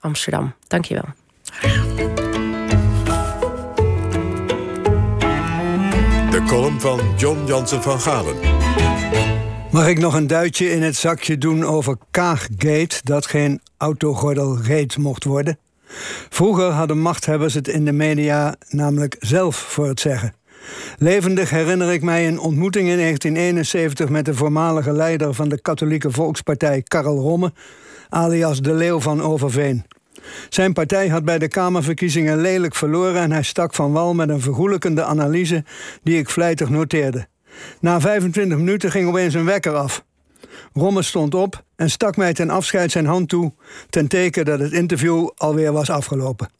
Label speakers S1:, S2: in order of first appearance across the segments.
S1: Amsterdam. Dankjewel.
S2: De column van John Jansen van Galen.
S3: Mag ik nog een duitje in het zakje doen over Kaaggate... dat geen autogordelreet mocht worden? Vroeger hadden machthebbers het in de media namelijk zelf voor het zeggen. Levendig herinner ik mij een ontmoeting in 1971 met de voormalige leider van de katholieke volkspartij Karel Romme, alias de Leeuw van Overveen. Zijn partij had bij de Kamerverkiezingen lelijk verloren en hij stak van wal met een vergoelijkende analyse die ik vlijtig noteerde. Na 25 minuten ging opeens een wekker af. Romme stond op en stak mij ten afscheid zijn hand toe, ten teken dat het interview alweer was afgelopen.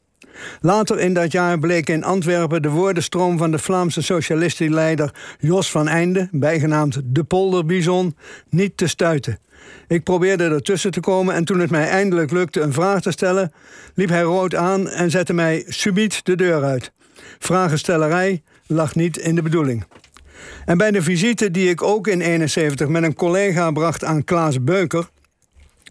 S3: Later in dat jaar bleek in Antwerpen de woordenstroom van de Vlaamse socialistische leider Jos van Einde, bijgenaamd de Polderbizon, niet te stuiten. Ik probeerde ertussen te komen en toen het mij eindelijk lukte een vraag te stellen, liep hij rood aan en zette mij subiet de deur uit. Vragenstellerij lag niet in de bedoeling. En bij de visite die ik ook in 71 met een collega bracht aan Klaas Beuker,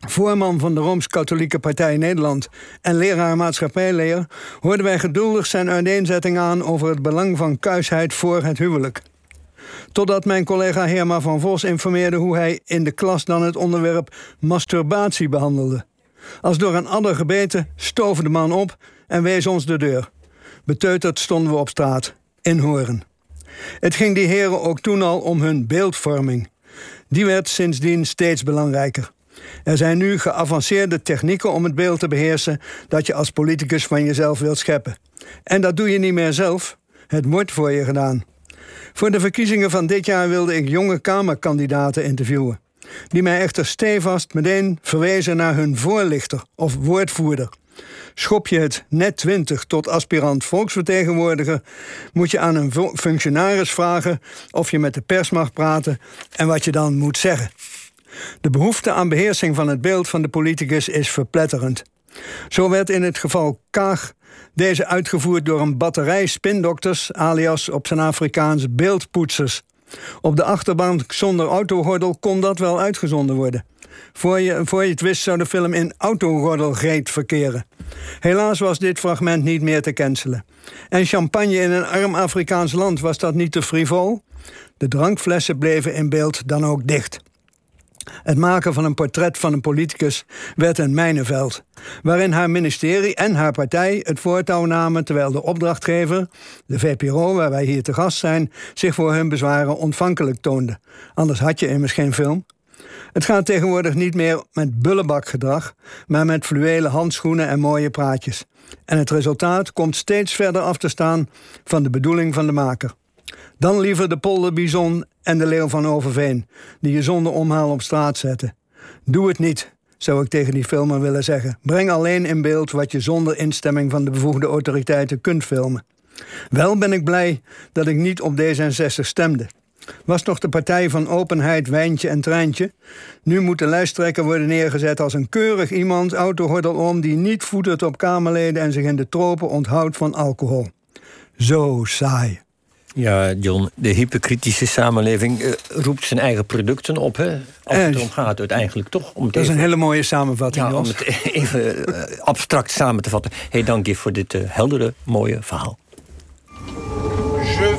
S3: voorman van de Rooms-Katholieke Partij Nederland en leraar maatschappijleer, hoorden wij geduldig zijn uiteenzetting aan over het belang van kuisheid voor het huwelijk. Totdat mijn collega Herma van Vos informeerde hoe hij in de klas dan het onderwerp masturbatie behandelde. Als door een adder gebeten stoof de man op en wees ons de deur. Beteuterd stonden we op straat, in Horen. Het ging die heren ook toen al om hun beeldvorming. Die werd sindsdien steeds belangrijker. Er zijn nu geavanceerde technieken om het beeld te beheersen dat je als politicus van jezelf wilt scheppen. En dat doe je niet meer zelf, het wordt voor je gedaan. Voor de verkiezingen van dit jaar wilde ik jonge Kamerkandidaten interviewen. Die mij echter stevast meteen verwezen naar hun voorlichter of woordvoerder. Schop je het net 20 tot aspirant volksvertegenwoordiger, moet je aan een functionaris vragen of je met de pers mag praten en wat je dan moet zeggen. De behoefte aan beheersing van het beeld van de politicus is verpletterend. Zo werd in het geval Kaag deze uitgevoerd door een batterij spindokters, alias op zijn Afrikaans beeldpoetsers. Op de achterbank zonder autogordel kon dat wel uitgezonden worden. Voor je, voor je het wist zou de film in autogordelgreet verkeren. Helaas was dit fragment niet meer te cancelen. En champagne in een arm Afrikaans land was dat niet te frivol? De drankflessen bleven in beeld dan ook dicht. Het maken van een portret van een politicus werd een mijnenveld, waarin haar ministerie en haar partij het voortouw namen terwijl de opdrachtgever, de VPRO, waar wij hier te gast zijn, zich voor hun bezwaren ontvankelijk toonde. Anders had je immers geen film. Het gaat tegenwoordig niet meer met bullebakgedrag, maar met fluwelen handschoenen en mooie praatjes. En het resultaat komt steeds verder af te staan van de bedoeling van de maker. Dan liever de polderbizon en de leeuw van Overveen, die je zonder omhaal op straat zetten. Doe het niet, zou ik tegen die filmer willen zeggen. Breng alleen in beeld wat je zonder instemming van de bevoegde autoriteiten kunt filmen. Wel ben ik blij dat ik niet op D66 stemde. Was toch de partij van openheid, wijntje en treintje? Nu moet de lijsttrekker worden neergezet als een keurig iemand, autohordel om, die niet voetert op Kamerleden en zich in de tropen onthoudt van alcohol. Zo saai.
S4: Ja, John, de hyperkritische samenleving uh, roept zijn eigen producten op. Hè? Als het erom gaat uiteindelijk toch.
S3: Om dat is een hele mooie samenvatting,
S4: ja, Om het even uh, abstract samen te vatten. Hey, dank je voor dit uh, heldere, mooie verhaal.